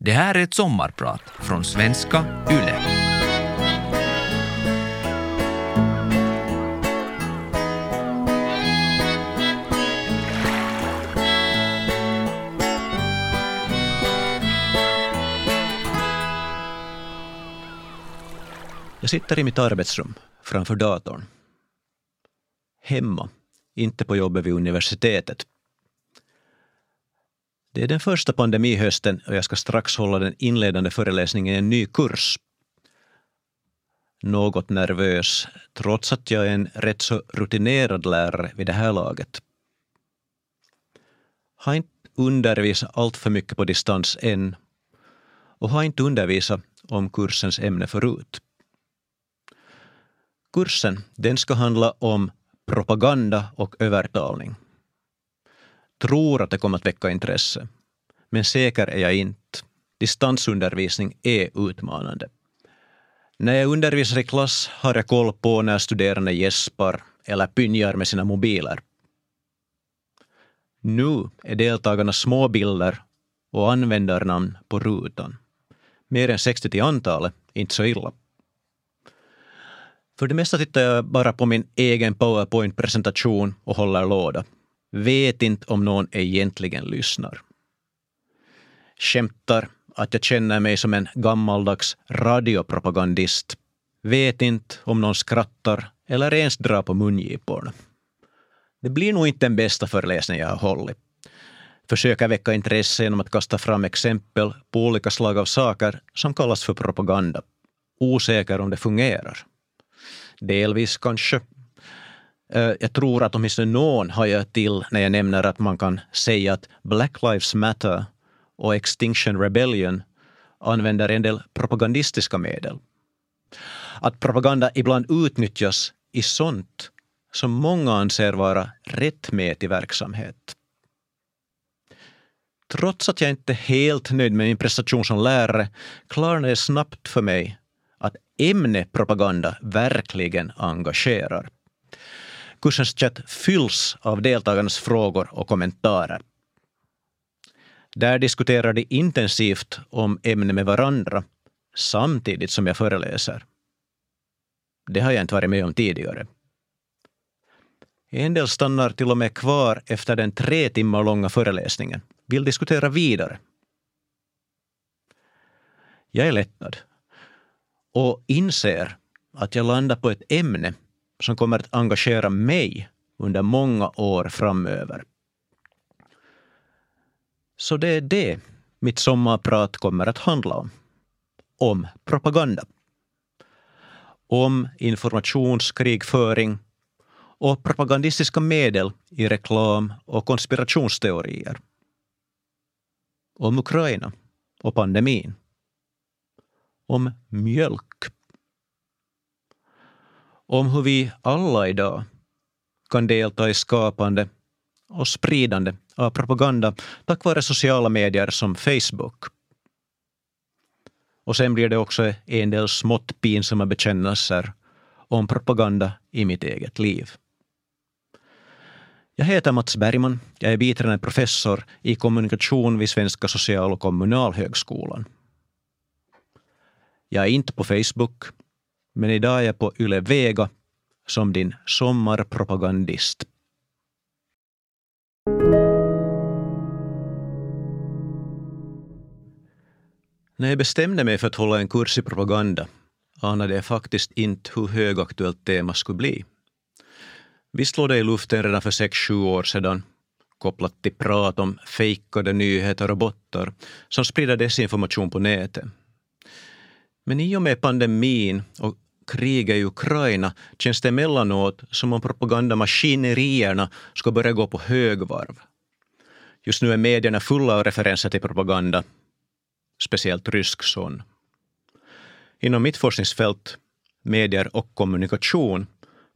Det här är ett sommarprat från svenska YLE. Jag sitter i mitt arbetsrum framför datorn. Hemma, inte på jobbet vid universitetet. Det är den första pandemihösten och jag ska strax hålla den inledande föreläsningen i en ny kurs. Något nervös, trots att jag är en rätt så rutinerad lärare vid det här laget. Har inte undervisat allt för mycket på distans än och har inte undervisat om kursens ämne förut. Kursen den ska handla om propaganda och övertalning. Tror att det kommer att väcka intresse. Men säker är jag inte. Distansundervisning är utmanande. När jag undervisar i klass har jag koll på när studerande gäspar eller pynjar med sina mobiler. Nu är deltagarna små bilder och användarnamn på rutan. Mer än 60 till antalet, inte så illa. För det mesta tittar jag bara på min egen powerpoint-presentation och håller låda. Vet inte om någon egentligen lyssnar. Skämtar att jag känner mig som en gammaldags radiopropagandist. Vet inte om någon skrattar eller ens drar på mungiporna. Det blir nog inte den bästa föreläsningen jag har hållit. Försöker väcka intresse genom att kasta fram exempel på olika slag av saker som kallas för propaganda. Osäker om det fungerar. Delvis kanske. Eh, jag tror att åtminstone någon hajar till när jag nämner att man kan säga att Black Lives Matter och Extinction Rebellion använder en del propagandistiska medel. Att propaganda ibland utnyttjas i sånt som många anser vara rättmätig verksamhet. Trots att jag inte är helt nöjd med min prestation som lärare klarnade det snabbt för mig att ämnepropaganda verkligen engagerar. Kursens chatt fylls av deltagarnas frågor och kommentarer. Där diskuterar de intensivt om ämnen med varandra samtidigt som jag föreläser. Det har jag inte varit med om tidigare. En del stannar till och med kvar efter den tre timmar långa föreläsningen, vill diskutera vidare. Jag är lättad och inser att jag landar på ett ämne som kommer att engagera mig under många år framöver. Så det är det mitt sommarprat kommer att handla om. Om propaganda. Om informationskrigföring och propagandistiska medel i reklam och konspirationsteorier. Om Ukraina och pandemin. Om mjölk. Om hur vi alla idag kan delta i skapande och spridande av propaganda tack vare sociala medier som Facebook. Och sen blir det också en del smått pinsamma bekännelser om propaganda i mitt eget liv. Jag heter Mats Bergman. Jag är biträdande professor i kommunikation vid Svenska social och kommunalhögskolan. Jag är inte på Facebook, men idag är jag på Yle Vega som din sommarpropagandist. När jag bestämde mig för att hålla en kurs i propaganda anade jag faktiskt inte hur högaktuellt tema skulle bli. Visst låg det i luften redan för sex sju år sedan kopplat till prat om fejkade nyheter och bottar som sprider desinformation på nätet. Men i och med pandemin och kriget i Ukraina känns det emellanåt som om propagandamaskinerierna ska börja gå på högvarv. Just nu är medierna fulla av referenser till propaganda, speciellt rysk sån. Inom mitt forskningsfält, medier och kommunikation,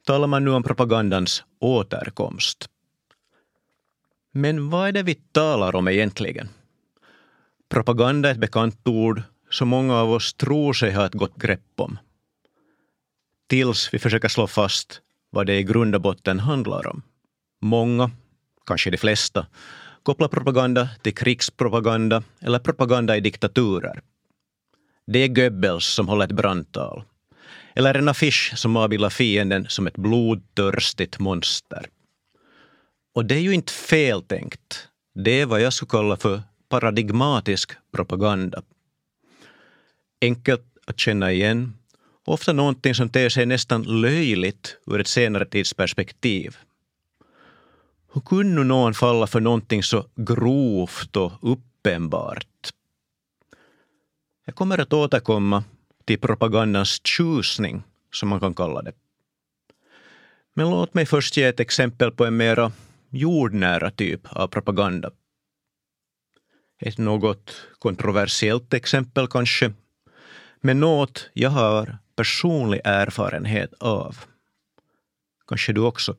talar man nu om propagandans återkomst. Men vad är det vi talar om egentligen? Propaganda är ett bekant ord som många av oss tror sig ha ett gott grepp om. Tills vi försöker slå fast vad det i grund och botten handlar om. Många, kanske de flesta, kopplar propaganda till krigspropaganda eller propaganda i diktaturer. Det är Goebbels som håller ett brandtal. Eller en affisch som avbildar fienden som ett blodtörstigt monster. Och det är ju inte feltänkt. Det är vad jag skulle kalla för paradigmatisk propaganda. Enkelt att känna igen, ofta någonting som ter sig nästan löjligt ur ett senare tidsperspektiv. Hur kunde någon falla för någonting så grovt och uppenbart? Jag kommer att återkomma till propagandans tjusning, som man kan kalla det. Men låt mig först ge ett exempel på en mera jordnära typ av propaganda. Ett något kontroversiellt exempel kanske, men något jag har personlig erfarenhet av. Kanske du också.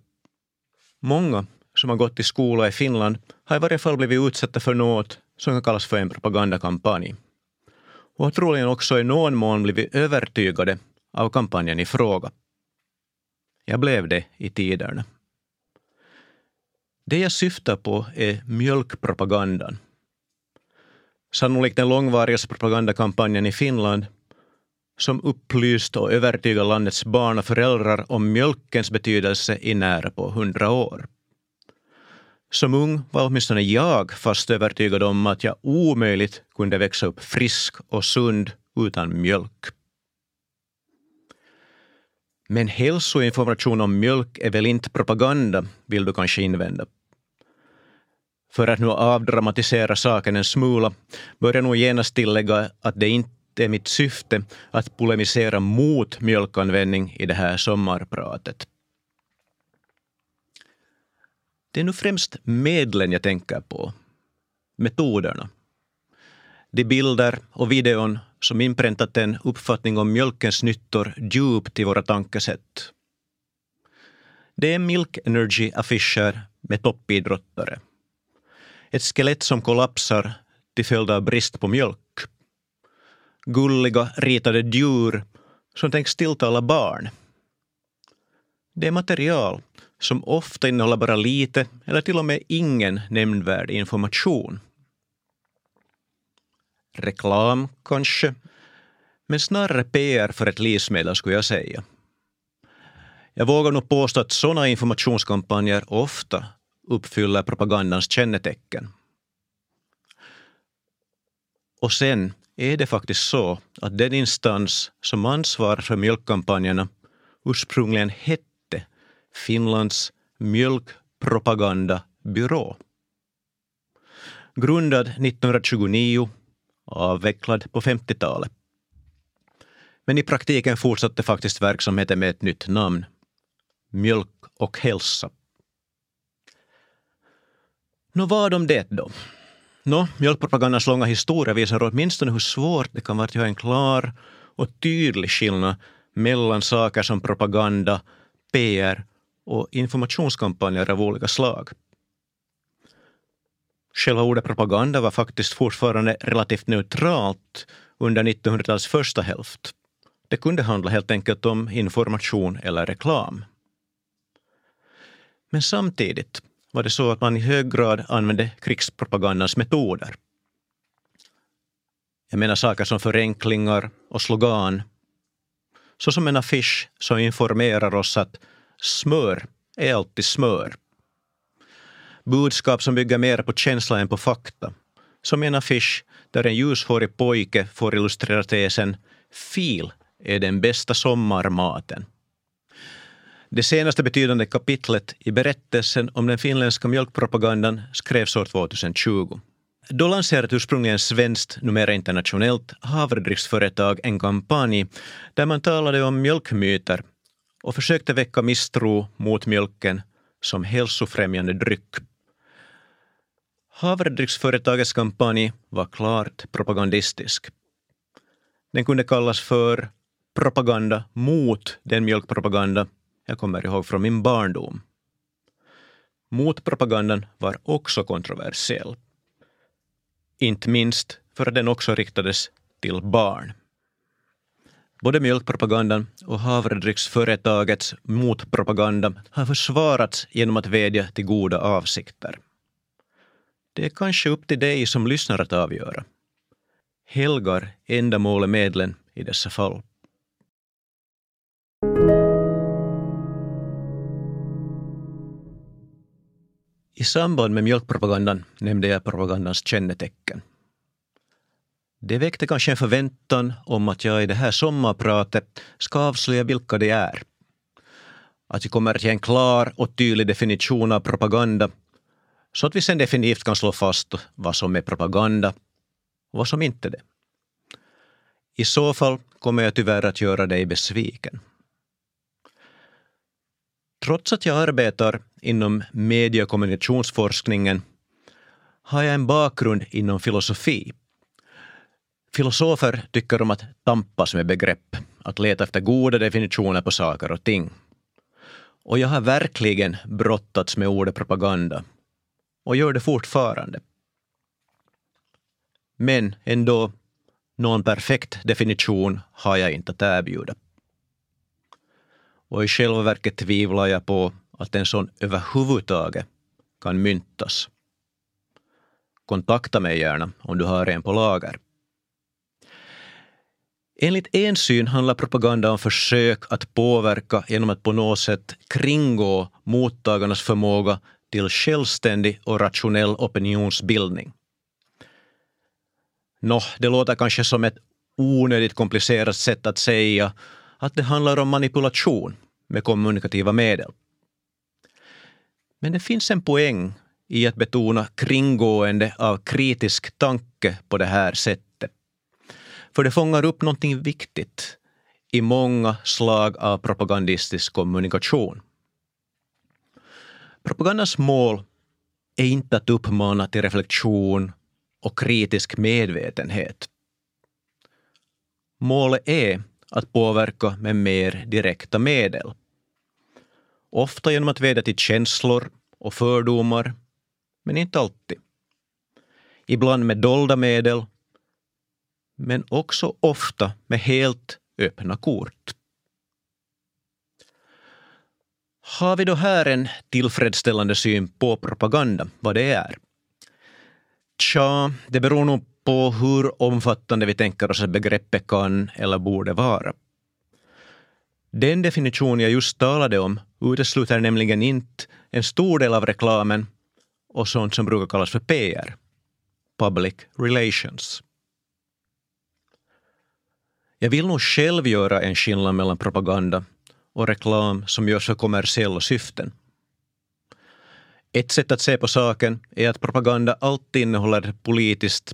Många som har gått i skola i Finland har i varje fall blivit utsatta för något som kan kallas för en propagandakampanj. Och har troligen också i någon mån blivit övertygade av kampanjen i fråga. Jag blev det i tiderna. Det jag syftar på är mjölkpropagandan. Sannolikt den långvarigaste propagandakampanjen i Finland som upplyst och övertygat landets barn och föräldrar om mjölkens betydelse i nära på hundra år. Som ung var åtminstone jag fast övertygad om att jag omöjligt kunde växa upp frisk och sund utan mjölk. Men hälsoinformation om mjölk är väl inte propaganda, vill du kanske invända. För att nu avdramatisera saken en smula bör jag nog genast tillägga att det inte det är mitt syfte att polemisera mot mjölkanvändning i det här sommarpratet. Det är nu främst medlen jag tänker på, metoderna. De bilder och videon som inpräntat en uppfattning om mjölkens nyttor djupt i våra tankesätt. Det är Milk Energy-affischer med toppidrottare. Ett skelett som kollapsar till följd av brist på mjölk. Gulliga ritade djur som tänks tilltala barn. Det är material som ofta innehåller bara lite eller till och med ingen nämnvärd information. Reklam kanske, men snarare PR för ett livsmedel skulle jag säga. Jag vågar nog påstå att sådana informationskampanjer ofta uppfyller propagandans kännetecken. Och sen är det faktiskt så att den instans som ansvarar för mjölkkampanjerna ursprungligen hette Finlands mjölkpropagandabyrå. Grundad 1929, avvecklad på 50-talet. Men i praktiken fortsatte faktiskt verksamheten med ett nytt namn. Mjölk och hälsa. Nå, vad om det då? Nå, mjölkpropagandans långa historia visar åtminstone hur svårt det kan vara att göra en klar och tydlig skillnad mellan saker som propaganda, PR och informationskampanjer av olika slag. Själva ordet propaganda var faktiskt fortfarande relativt neutralt under 1900-talets första hälft. Det kunde handla helt enkelt om information eller reklam. Men samtidigt var det så att man i hög grad använde krigspropagandans metoder. Jag menar saker som förenklingar och slogan, såsom en affisch som informerar oss att Smör är alltid smör. Budskap som bygger mer på känsla än på fakta. Som en affisch där en ljushårig pojke får illustrera tesen Fil är den bästa sommarmaten. Det senaste betydande kapitlet i berättelsen om den finländska mjölkpropagandan skrevs år 2020. Då lanserade ursprungligen svenskt, numera internationellt, havredriftsföretag en kampanj där man talade om mjölkmyter och försökte väcka misstro mot mjölken som hälsofrämjande dryck. Havredrycksföretagets kampanj var klart propagandistisk. Den kunde kallas för propaganda mot den mjölkpropaganda jag kommer ihåg från min barndom. Motpropagandan var också kontroversiell. Inte minst för att den också riktades till barn. Både mjölkpropagandan och havredrycksföretagets motpropaganda har försvarats genom att vädja till goda avsikter. Det är kanske upp till dig som lyssnar att avgöra. Helgar ändamålet medlen i dessa fall? I samband med mjölkpropagandan nämnde jag propagandans kännetecken. Det väckte kanske en förväntan om att jag i det här sommarpratet ska avslöja vilka det är. Att vi kommer att ge en klar och tydlig definition av propaganda så att vi sen definitivt kan slå fast vad som är propaganda och vad som inte är det. I så fall kommer jag tyvärr att göra dig besviken. Trots att jag arbetar inom medie och kommunikationsforskningen har jag en bakgrund inom filosofi. Filosofer tycker om att tampas med begrepp, att leta efter goda definitioner på saker och ting. Och jag har verkligen brottats med ordet propaganda och gör det fortfarande. Men ändå, någon perfekt definition har jag inte att erbjuda. Och i själva verket tvivlar jag på att en sån överhuvudtaget kan myntas. Kontakta mig gärna om du har en på lager. Enligt en syn handlar propaganda om försök att påverka genom att på något sätt kringgå mottagarnas förmåga till självständig och rationell opinionsbildning. Nå, det låter kanske som ett onödigt komplicerat sätt att säga att det handlar om manipulation med kommunikativa medel. Men det finns en poäng i att betona kringgående av kritisk tanke på det här sättet. För det fångar upp någonting viktigt i många slag av propagandistisk kommunikation. Propagandans mål är inte att uppmana till reflektion och kritisk medvetenhet. Målet är att påverka med mer direkta medel. Ofta genom att vädja till känslor och fördomar, men inte alltid. Ibland med dolda medel, men också ofta med helt öppna kort. Har vi då här en tillfredsställande syn på propaganda, vad det är? Tja, det beror nog på hur omfattande vi tänker oss att begreppet kan eller borde vara. Den definition jag just talade om utesluter nämligen inte en stor del av reklamen och sånt som brukar kallas för PR, public relations. Jag vill nog själv göra en skillnad mellan propaganda och reklam som görs för kommersiella syften. Ett sätt att se på saken är att propaganda alltid innehåller ett politiskt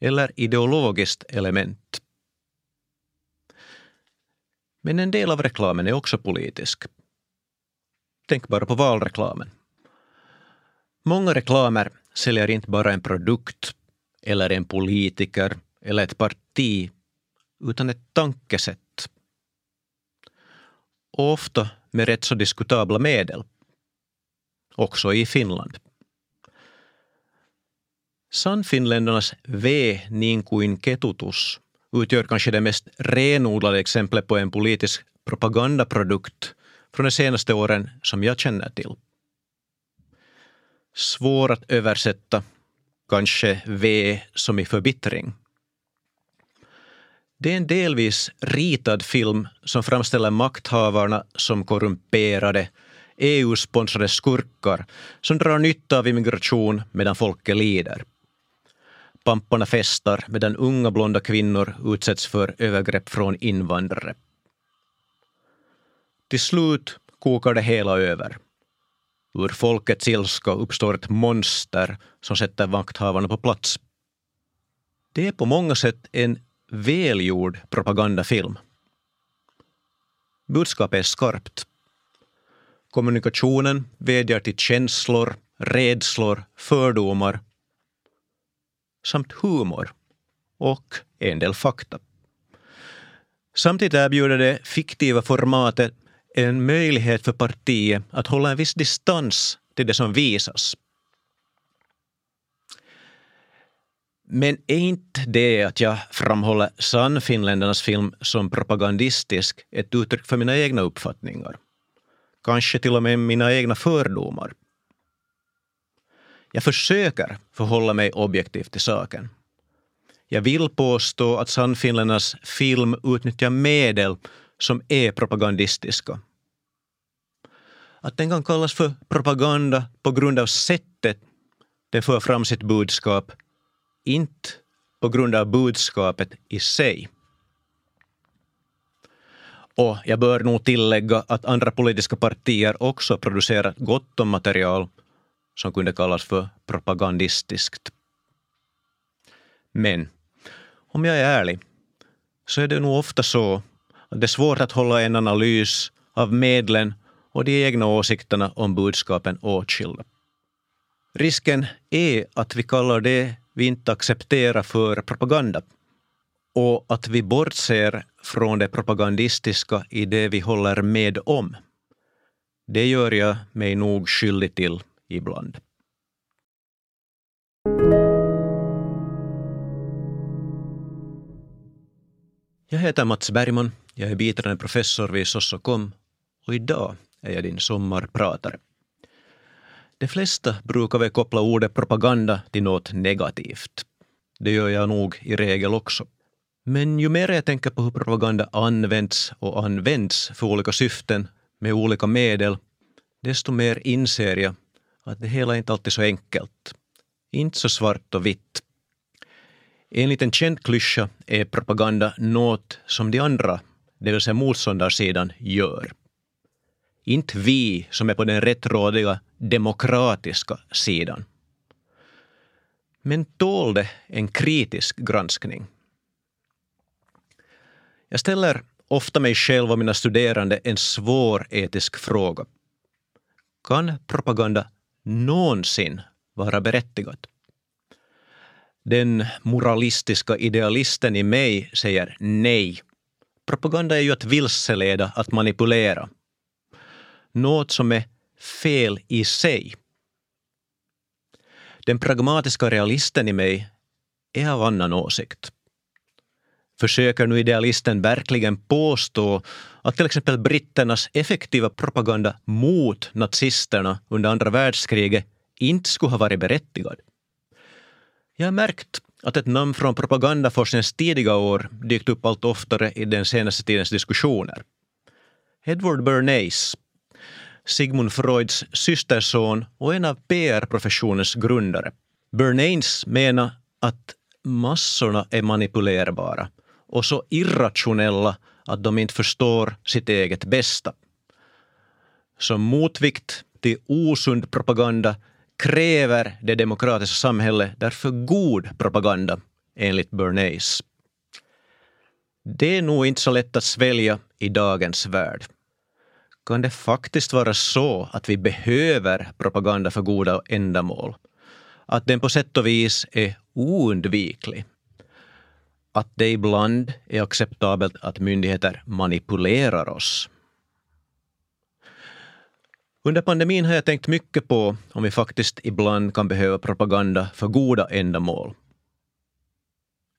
eller ideologiskt element. Men en del av reklamen är också politisk. Tänk bara på valreklamen. Många reklamer säljer inte bara en produkt eller en politiker eller ett parti, utan ett tankesätt. Och ofta med rätt så diskutabla medel. Också i Finland. Sannfinländarnas V niin kuin ketutus utgör kanske det mest renodlade exemplet på en politisk propagandaprodukt från de senaste åren som jag känner till. Svår att översätta, kanske V som i förbittring. Det är en delvis ritad film som framställer makthavarna som korrumperade, EU-sponsrade skurkar som drar nytta av immigration medan folket lider. Pamparna festar medan unga blonda kvinnor utsätts för övergrepp från invandrare. Till slut kokar det hela över. Ur folkets ilska uppstår ett monster som sätter vakthavarna på plats. Det är på många sätt en välgjord propagandafilm. Budskapet är skarpt. Kommunikationen vädjar till känslor, rädslor, fördomar samt humor och en del fakta. Samtidigt erbjuder det fiktiva formatet en möjlighet för partiet att hålla en viss distans till det som visas. Men är inte det att jag framhåller Sannfinländarnas film som propagandistisk ett uttryck för mina egna uppfattningar? Kanske till och med mina egna fördomar? Jag försöker förhålla mig objektivt till saken. Jag vill påstå att Sannfinländarnas film utnyttjar medel som är propagandistiska. Att den kan kallas för propaganda på grund av sättet den för fram sitt budskap, inte på grund av budskapet i sig. Och jag bör nog tillägga att andra politiska partier också producerat gott om material som kunde kallas för propagandistiskt. Men om jag är ärlig så är det nog ofta så det är svårt att hålla en analys av medlen och de egna åsikterna om budskapen åtskilda. Risken är att vi kallar det vi inte accepterar för propaganda och att vi bortser från det propagandistiska i det vi håller med om. Det gör jag mig nog skyldig till ibland. Jag heter Mats Bergman, jag är biträdande professor vid Sossokom och idag är jag din sommarpratare. De flesta brukar väl koppla ordet propaganda till något negativt. Det gör jag nog i regel också. Men ju mer jag tänker på hur propaganda används och används för olika syften med olika medel, desto mer inser jag att det hela inte alltid är så enkelt. Inte så svart och vitt. Enligt en känd klyscha är propaganda något som de andra, det vill säga motståndarsidan, gör. Inte vi som är på den rättrådiga demokratiska sidan. Men tål det en kritisk granskning? Jag ställer ofta mig själv och mina studerande en svår etisk fråga. Kan propaganda någonsin vara berättigat den moralistiska idealisten i mig säger nej. Propaganda är ju att vilseleda, att manipulera. Något som är fel i sig. Den pragmatiska realisten i mig är av annan åsikt. Försöker nu idealisten verkligen påstå att till exempel britternas effektiva propaganda mot nazisterna under andra världskriget inte skulle ha varit berättigad? Jag har märkt att ett namn från propagandaforskningens tidiga år dykt upp allt oftare i den senaste tidens diskussioner. Edward Bernays, Sigmund Freuds systerson och en av PR-professionens grundare. Bernays menar att massorna är manipulerbara och så irrationella att de inte förstår sitt eget bästa. Som motvikt till osund propaganda kräver det demokratiska samhället därför god propaganda, enligt Bernays. Det är nog inte så lätt att svälja i dagens värld. Kan det faktiskt vara så att vi behöver propaganda för goda ändamål? Att den på sätt och vis är oundviklig? Att det ibland är acceptabelt att myndigheter manipulerar oss? Under pandemin har jag tänkt mycket på om vi faktiskt ibland kan behöva propaganda för goda ändamål.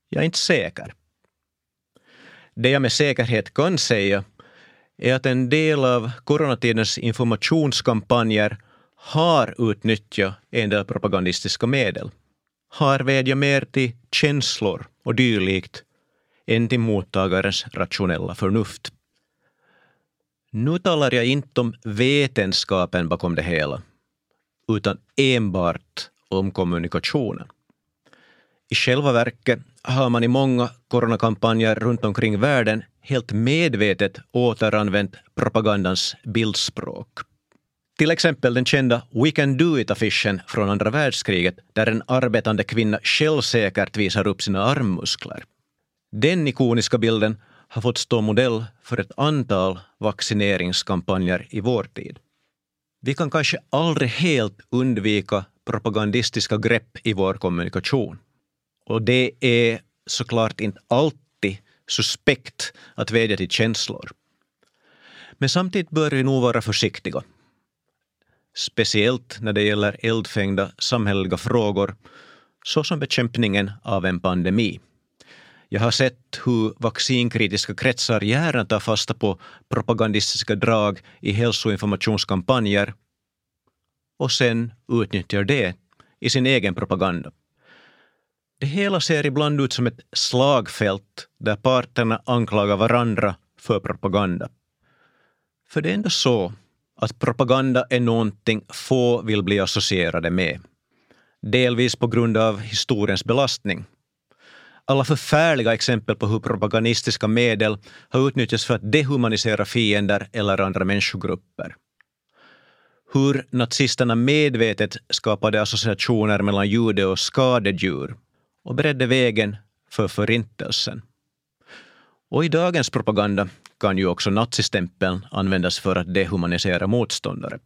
Jag är inte säker. Det jag med säkerhet kan säga är att en del av coronatidens informationskampanjer har utnyttjat en del propagandistiska medel. Har vädjat mer till känslor och dylikt än till mottagarens rationella förnuft. Nu talar jag inte om vetenskapen bakom det hela, utan enbart om kommunikationen. I själva verket har man i många coronakampanjer runt omkring världen helt medvetet återanvänt propagandans bildspråk. Till exempel den kända We can do it-affischen från andra världskriget där en arbetande kvinna självsäkert visar upp sina armmuskler. Den ikoniska bilden har fått stå modell för ett antal vaccineringskampanjer i vår tid. Vi kan kanske aldrig helt undvika propagandistiska grepp i vår kommunikation. Och det är såklart inte alltid suspekt att vädja till känslor. Men samtidigt bör vi nog vara försiktiga. Speciellt när det gäller eldfängda samhälleliga frågor såsom bekämpningen av en pandemi. Jag har sett hur vaccinkritiska kretsar gärna tar fasta på propagandistiska drag i hälsoinformationskampanjer och sen utnyttjar det i sin egen propaganda. Det hela ser ibland ut som ett slagfält där parterna anklagar varandra för propaganda. För det är ändå så att propaganda är någonting få vill bli associerade med. Delvis på grund av historiens belastning. Alla förfärliga exempel på hur propagandistiska medel har utnyttjats för att dehumanisera fiender eller andra människogrupper. Hur nazisterna medvetet skapade associationer mellan jude och skadedjur och beredde vägen för förintelsen. Och i dagens propaganda kan ju också nazistämpeln användas för att dehumanisera motståndare.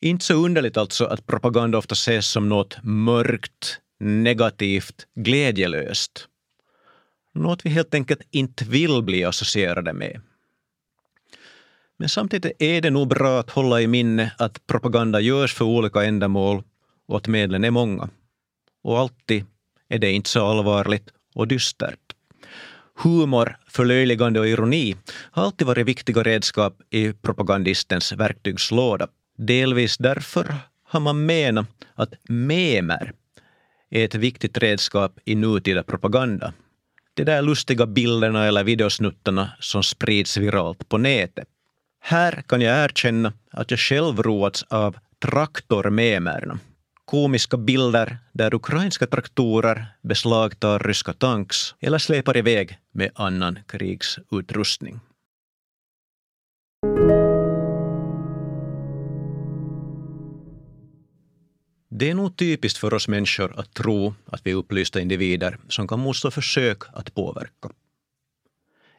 Inte så underligt alltså att propaganda ofta ses som något mörkt, negativt, glädjelöst. Något vi helt enkelt inte vill bli associerade med. Men samtidigt är det nog bra att hålla i minne att propaganda görs för olika ändamål och att medlen är många. Och alltid är det inte så allvarligt och dystert. Humor, förlöjligande och ironi har alltid varit viktiga redskap i propagandistens verktygslåda. Delvis därför har man menat att memer är ett viktigt redskap i nutida propaganda. De där lustiga bilderna eller videosnuttarna som sprids viralt på nätet. Här kan jag erkänna att jag själv roats av traktormemerna komiska bilder där ukrainska traktorer beslagtar ryska tanks eller släpar iväg med annan krigsutrustning. Det är nog typiskt för oss människor att tro att vi är upplysta individer som kan motstå försök att påverka.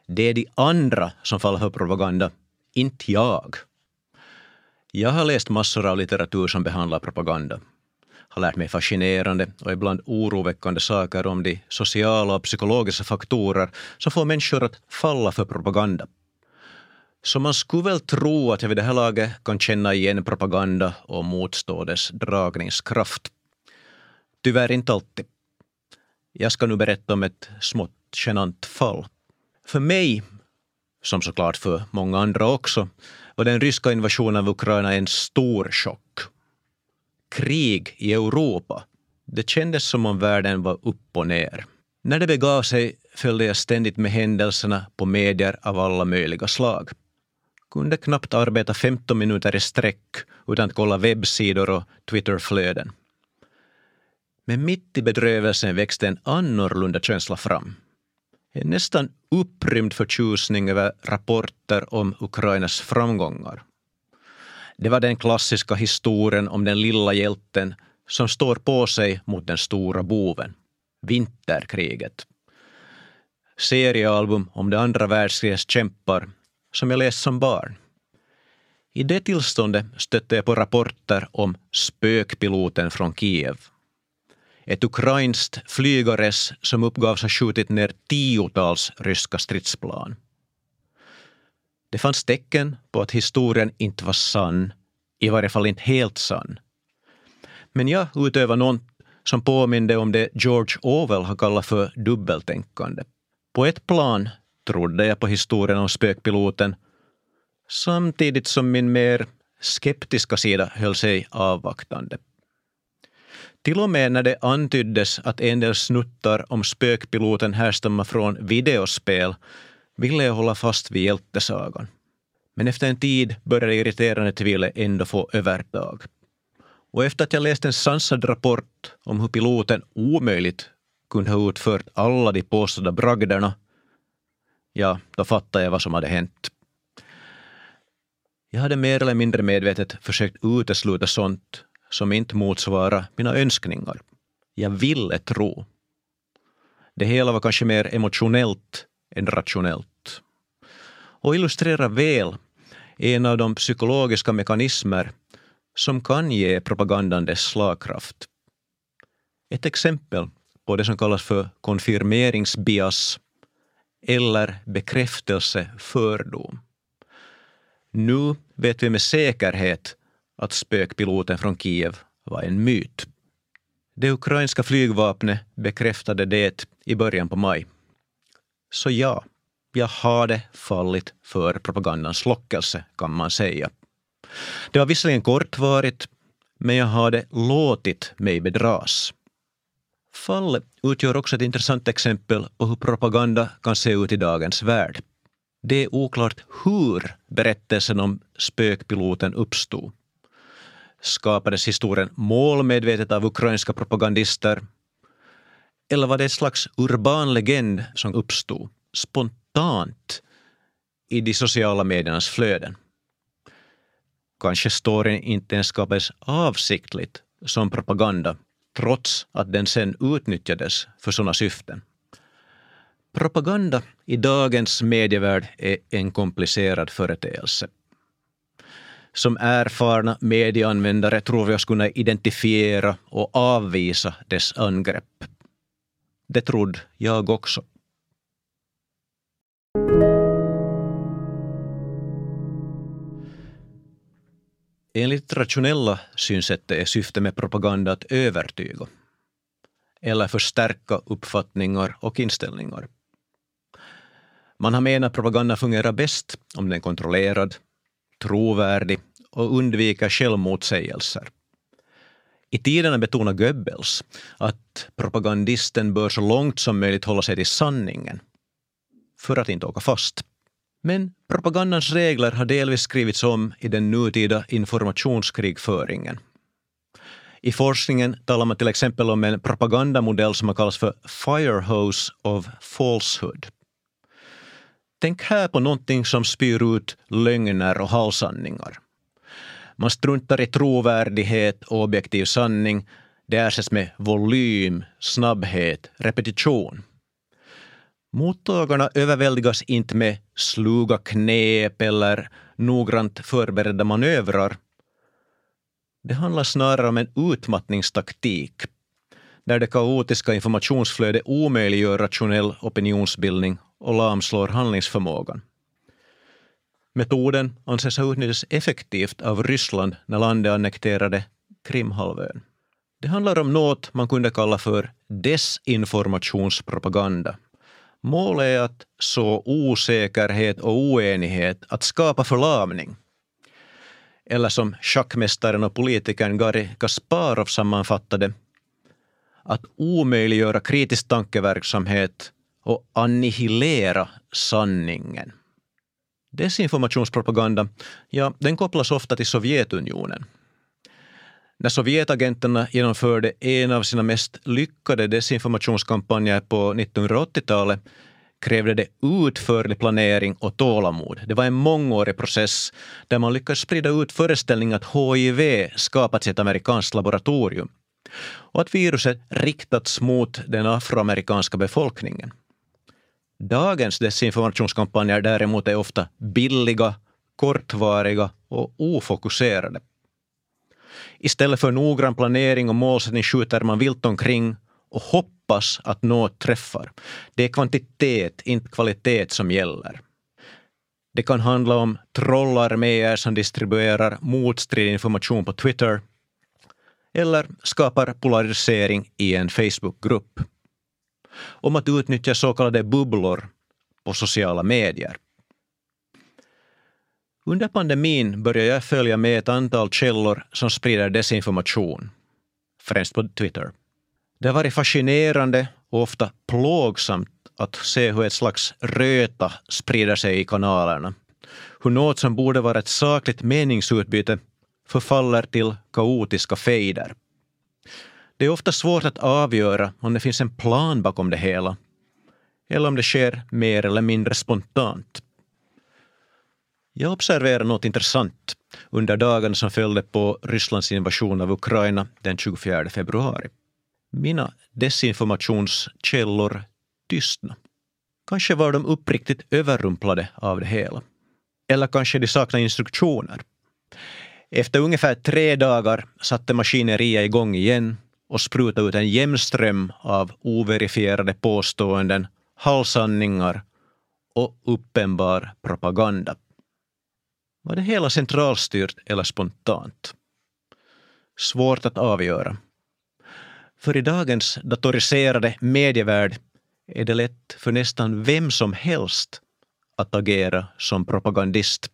Det är de andra som faller för propaganda, inte jag. Jag har läst massor av litteratur som behandlar propaganda har lärt mig fascinerande och ibland oroväckande saker om de sociala och psykologiska faktorer som får människor att falla för propaganda. Så man skulle väl tro att jag vid det här laget kan känna igen propaganda och motstå dess dragningskraft. Tyvärr inte alltid. Jag ska nu berätta om ett smått genant fall. För mig, som såklart för många andra också, var den ryska invasionen av Ukraina en stor chock krig i Europa. Det kändes som om världen var upp och ner. När det begav sig följde jag ständigt med händelserna på medier av alla möjliga slag. Kunde knappt arbeta 15 minuter i sträck utan att kolla webbsidor och Twitterflöden. Men mitt i bedrövelsen växte en annorlunda känsla fram. En nästan upprymd förtjusning över rapporter om Ukrainas framgångar. Det var den klassiska historien om den lilla hjälten som står på sig mot den stora boven. Vinterkriget. Seriealbum om det andra världskrigets kämpar som jag läst som barn. I det tillståndet stötte jag på rapporter om spökpiloten från Kiev. Ett ukrainskt flygares som uppgavs ha skjutit ner tiotals ryska stridsplan. Det fanns tecken på att historien inte var sann, i varje fall inte helt sann. Men jag utövade något som påminde om det George Orwell har kallat för dubbeltänkande. På ett plan trodde jag på historien om spökpiloten samtidigt som min mer skeptiska sida höll sig avvaktande. Till och med när det antyddes att en del snuttar om spökpiloten härstammar från videospel ville jag hålla fast vid hjältesagan. Men efter en tid började irriterande tvivlet ändå få övertag. Och efter att jag läst en sansad rapport om hur piloten omöjligt kunde ha utfört alla de påstådda bragderna, ja, då fattade jag vad som hade hänt. Jag hade mer eller mindre medvetet försökt utesluta sånt som inte motsvarar mina önskningar. Jag ville tro. Det hela var kanske mer emotionellt än rationellt. Och illustrerar väl en av de psykologiska mekanismer som kan ge propagandan dess slagkraft. Ett exempel på det som kallas för konfirmeringsbias eller bekräftelsefördom. Nu vet vi med säkerhet att spökpiloten från Kiev var en myt. Det ukrainska flygvapnet bekräftade det i början på maj. Så ja, jag hade fallit för propagandans lockelse, kan man säga. Det var visserligen kortvarigt, men jag hade låtit mig bedras. Fallet utgör också ett intressant exempel på hur propaganda kan se ut i dagens värld. Det är oklart hur berättelsen om spökpiloten uppstod. Skapades historien målmedvetet av ukrainska propagandister? Eller var det ett slags urban legend som uppstod spontant i de sociala mediernas flöden? Kanske storyn inte ens skapades avsiktligt som propaganda trots att den sen utnyttjades för sådana syften. Propaganda i dagens medievärld är en komplicerad företeelse. Som erfarna medieanvändare tror vi oss kunna identifiera och avvisa dess angrepp. Det trodde jag också. Enligt rationella synsättet är syftet med propaganda att övertyga eller förstärka uppfattningar och inställningar. Man har menat att propaganda fungerar bäst om den är kontrollerad, trovärdig och undviker självmotsägelser. I tiderna betonar Goebbels att propagandisten bör så långt som möjligt hålla sig till sanningen för att inte åka fast. Men propagandans regler har delvis skrivits om i den nutida informationskrigföringen. I forskningen talar man till exempel om en propagandamodell som har kallats för Firehose of Falsehood. Tänk här på någonting som spyr ut lögner och halvsanningar. Man struntar i trovärdighet och objektiv sanning. Det ersätts med volym, snabbhet, repetition. Mottagarna överväldigas inte med sluga knep eller noggrant förberedda manövrar. Det handlar snarare om en utmattningstaktik där det kaotiska informationsflödet omöjliggör rationell opinionsbildning och lamslår handlingsförmågan. Metoden anses ha utnyttjats effektivt av Ryssland när landet annekterade Krimhalvön. Det handlar om något man kunde kalla för desinformationspropaganda. Målet är att så osäkerhet och oenighet att skapa förlamning. Eller som schackmästaren och politikern Garry Kasparov sammanfattade att omöjliggöra kritisk tankeverksamhet och annihilera sanningen. Desinformationspropaganda, ja, den kopplas ofta till Sovjetunionen. När Sovjetagenterna genomförde en av sina mest lyckade desinformationskampanjer på 1980-talet krävde det utförlig planering och tålamod. Det var en mångårig process där man lyckades sprida ut föreställningen att HIV skapats i ett amerikanskt laboratorium och att viruset riktats mot den afroamerikanska befolkningen. Dagens desinformationskampanjer däremot är ofta billiga, kortvariga och ofokuserade. Istället för noggrann planering och målsättning skjuter man vilt omkring och hoppas att något träffar. Det är kvantitet, inte kvalitet som gäller. Det kan handla om trollarméer som distribuerar motstridig information på Twitter eller skapar polarisering i en Facebookgrupp om att utnyttja så kallade bubblor på sociala medier. Under pandemin började jag följa med ett antal källor som sprider desinformation, främst på Twitter. Det har varit fascinerande och ofta plågsamt att se hur ett slags röta sprider sig i kanalerna. Hur något som borde vara ett sakligt meningsutbyte förfaller till kaotiska fejder. Det är ofta svårt att avgöra om det finns en plan bakom det hela eller om det sker mer eller mindre spontant. Jag observerade något intressant under dagen som följde på Rysslands invasion av Ukraina den 24 februari. Mina desinformationskällor tystnade. Kanske var de uppriktigt överrumplade av det hela. Eller kanske de saknade instruktioner. Efter ungefär tre dagar satte maskineriet igång igen och sprutade ut en jämn ström av overifierade påståenden, halvsanningar och uppenbar propaganda. Var det hela centralstyrt eller spontant? Svårt att avgöra. För i dagens datoriserade medievärld är det lätt för nästan vem som helst att agera som propagandist.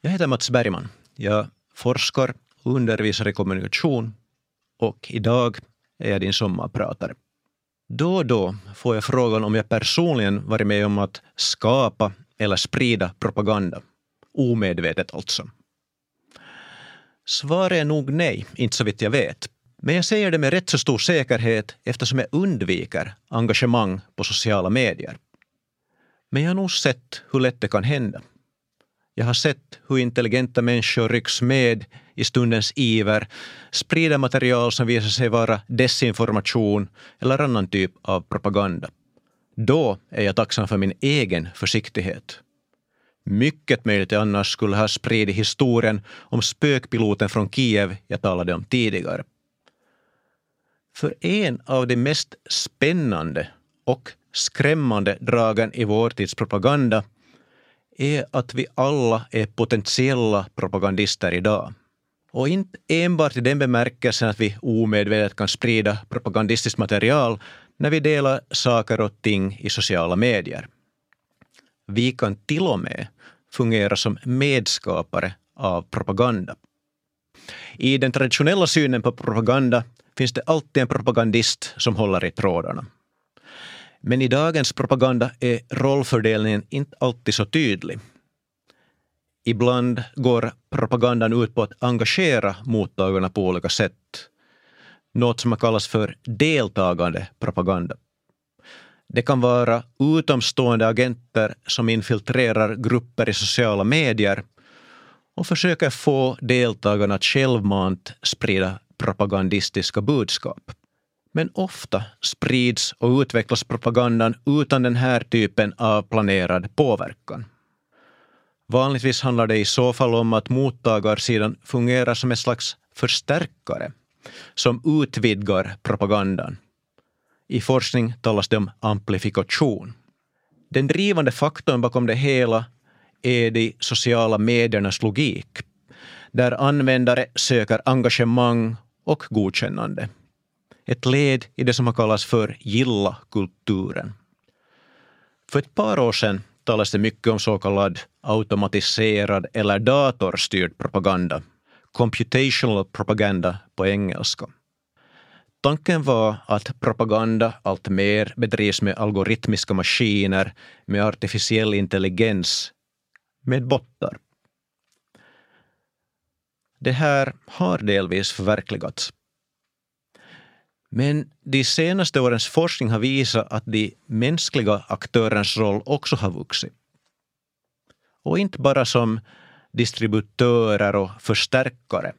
Jag heter Mats Bergman. Jag forskar och undervisar i kommunikation och idag är jag din sommarpratare. Då och då får jag frågan om jag personligen varit med om att skapa eller sprida propaganda. Omedvetet alltså. Svaret är nog nej, inte så vitt jag vet. Men jag säger det med rätt så stor säkerhet eftersom jag undviker engagemang på sociala medier. Men jag har nog sett hur lätt det kan hända. Jag har sett hur intelligenta människor rycks med i stundens iver, sprider material som visar sig vara desinformation eller annan typ av propaganda. Då är jag tacksam för min egen försiktighet. Mycket möjligt jag annars skulle ha spridit historien om spökpiloten från Kiev jag talade om tidigare. För en av de mest spännande och skrämmande dragen i vår tids propaganda är att vi alla är potentiella propagandister idag. Och inte enbart i den bemärkelsen att vi omedvetet kan sprida propagandistiskt material när vi delar saker och ting i sociala medier. Vi kan till och med fungera som medskapare av propaganda. I den traditionella synen på propaganda finns det alltid en propagandist som håller i trådarna. Men i dagens propaganda är rollfördelningen inte alltid så tydlig. Ibland går propagandan ut på att engagera mottagarna på olika sätt. Något som kallas för deltagande propaganda. Det kan vara utomstående agenter som infiltrerar grupper i sociala medier och försöker få deltagarna att självmant sprida propagandistiska budskap. Men ofta sprids och utvecklas propagandan utan den här typen av planerad påverkan. Vanligtvis handlar det i så fall om att mottagarsidan fungerar som en slags förstärkare som utvidgar propagandan. I forskning talas det om amplifikation. Den drivande faktorn bakom det hela är de sociala mediernas logik, där användare söker engagemang och godkännande. Ett led i det som har kallats för gilla-kulturen. För ett par år sedan talas det mycket om så kallad automatiserad eller datorstyrd propaganda, computational propaganda på engelska. Tanken var att propaganda alltmer bedrivs med algoritmiska maskiner, med artificiell intelligens, med bottar. Det här har delvis förverkligats. Men de senaste årens forskning har visat att de mänskliga aktörernas roll också har vuxit. Och inte bara som distributörer och förstärkare.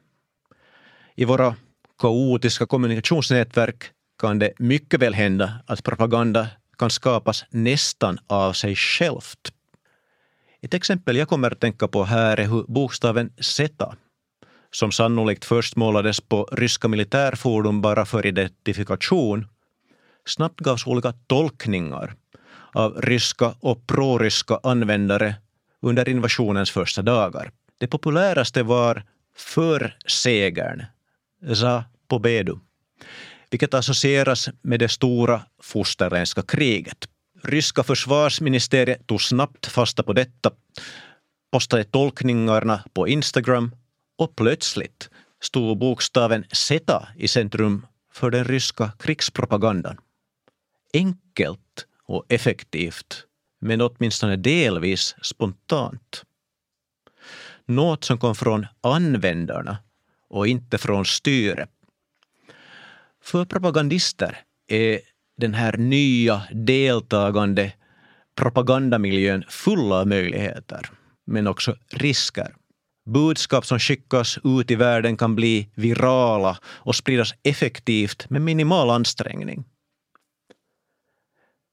I våra kaotiska kommunikationsnätverk kan det mycket väl hända att propaganda kan skapas nästan av sig självt. Ett exempel jag kommer att tänka på här är hur bokstaven Z som sannolikt först målades på ryska militärfordon bara för identifikation, snabbt gavs olika tolkningar av ryska och proryska användare under invasionens första dagar. Det populäraste var för segern, za pobedu, vilket associeras med det stora fosterländska kriget. Ryska försvarsministeriet tog snabbt fasta på detta, postade tolkningarna på Instagram och plötsligt stod bokstaven Z i centrum för den ryska krigspropagandan. Enkelt och effektivt, men åtminstone delvis spontant. Något som kom från användarna och inte från styret. För propagandister är den här nya deltagande propagandamiljön full av möjligheter, men också risker. Budskap som skickas ut i världen kan bli virala och spridas effektivt med minimal ansträngning.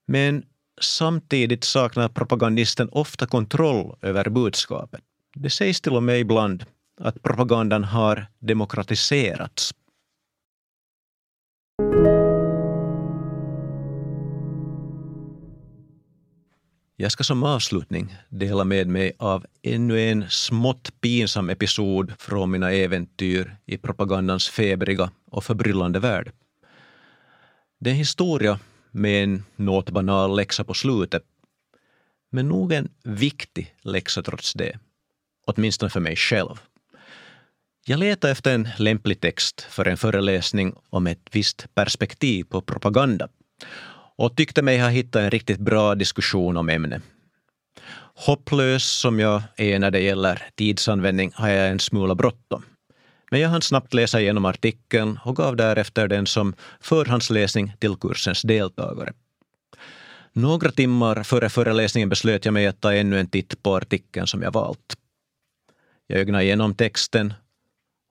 Men samtidigt saknar propagandisten ofta kontroll över budskapet. Det sägs till och med ibland att propagandan har demokratiserats. Jag ska som avslutning dela med mig av ännu en smått pinsam episod från mina äventyr i propagandans febriga och förbryllande värld. Det är en historia med en något banal läxa på slutet, men nog en viktig läxa trots det. åtminstone för mig själv. Jag letade efter en lämplig text för en föreläsning om ett visst perspektiv på propaganda och tyckte mig ha hittat en riktigt bra diskussion om ämnet. Hopplös som jag är när det gäller tidsanvändning har jag en smula bråttom. Men jag hann snabbt läsa igenom artikeln och gav därefter den som förhandsläsning till kursens deltagare. Några timmar före föreläsningen beslöt jag mig att ta ännu en titt på artikeln som jag valt. Jag ögnade igenom texten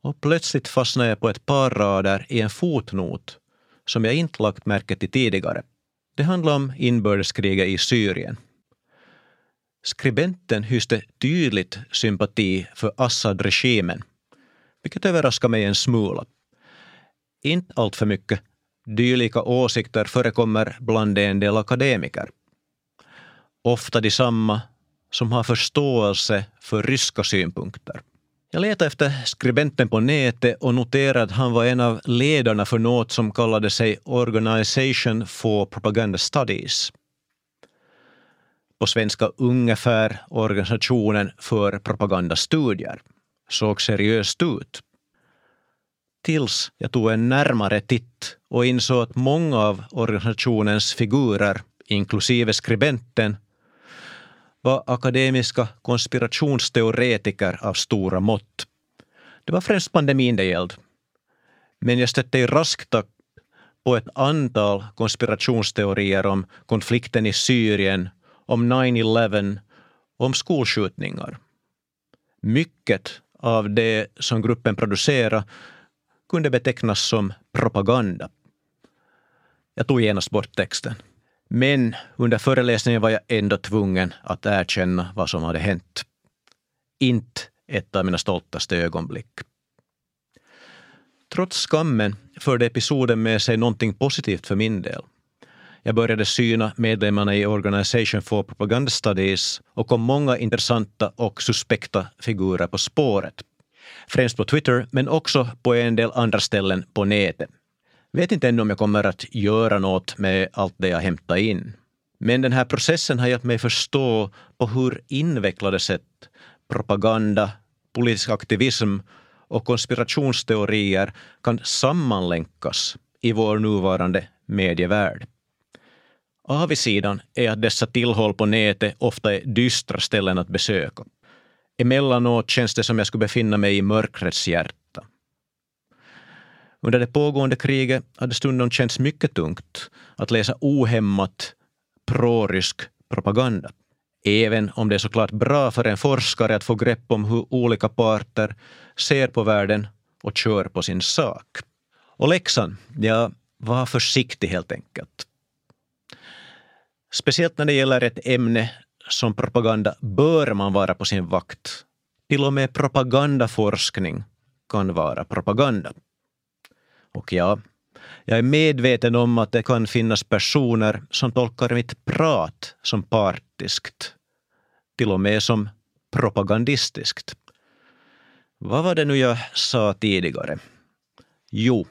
och plötsligt fastnade jag på ett par rader i en fotnot som jag inte lagt märke till tidigare. Det handlar om inbördeskriget i Syrien. Skribenten hyste tydligt sympati för Assad-regimen, vilket överraskar mig en smula. Inte allt för mycket. Dylika åsikter förekommer bland en del akademiker. Ofta de samma som har förståelse för ryska synpunkter. Jag letade efter skribenten på nätet och noterade att han var en av ledarna för något som kallade sig Organization for Propaganda Studies. På svenska ungefär Organisationen för propagandastudier. Såg seriöst ut. Tills jag tog en närmare titt och insåg att många av organisationens figurer, inklusive skribenten, var akademiska konspirationsteoretiker av stora mått. Det var främst pandemin det gällde. Men jag stötte i rask takt på ett antal konspirationsteorier om konflikten i Syrien, om 9-11 om skolskjutningar. Mycket av det som gruppen producerade kunde betecknas som propaganda. Jag tog genast bort texten. Men under föreläsningen var jag ändå tvungen att erkänna vad som hade hänt. Inte ett av mina stoltaste ögonblick. Trots skammen förde episoden med sig någonting positivt för min del. Jag började syna medlemmarna i Organization for Propaganda Studies och kom många intressanta och suspekta figurer på spåret. Främst på Twitter, men också på en del andra ställen på nätet. Vet inte ännu om jag kommer att göra något med allt det jag hämtat in. Men den här processen har hjälpt mig förstå på hur invecklade sätt propaganda, politisk aktivism och konspirationsteorier kan sammanlänkas i vår nuvarande medievärld. Avisidan är att dessa tillhåll på nätet ofta är dystra ställen att besöka. Emellanåt känns det som jag skulle befinna mig i mörkrets hjärta. Under det pågående kriget har det stundom känts mycket tungt att läsa ohämmat prorysk propaganda. Även om det är såklart bra för en forskare att få grepp om hur olika parter ser på världen och kör på sin sak. Och läxan, ja, var försiktig helt enkelt. Speciellt när det gäller ett ämne som propaganda bör man vara på sin vakt. Till och med propagandaforskning kan vara propaganda. Och ja, jag är medveten om att det kan finnas personer som tolkar mitt prat som partiskt, till och med som propagandistiskt. Vad var det nu jag sa tidigare? Jo,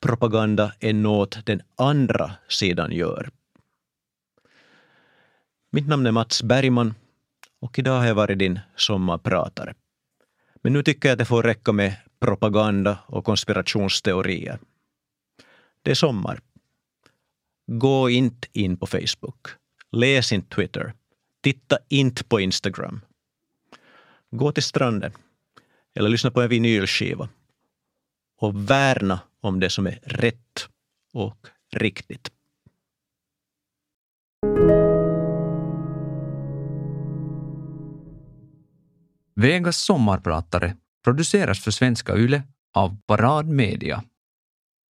propaganda är något den andra sidan gör. Mitt namn är Mats Bergman och idag har jag varit din sommarpratare. Men nu tycker jag att det får räcka med propaganda och konspirationsteorier. Det är sommar. Gå inte in på Facebook. Läs inte Twitter. Titta inte på Instagram. Gå till stranden eller lyssna på en vinylskiva och värna om det som är rätt och riktigt. Vegas sommarpratare produceras för Svenska Yle av Parad Media.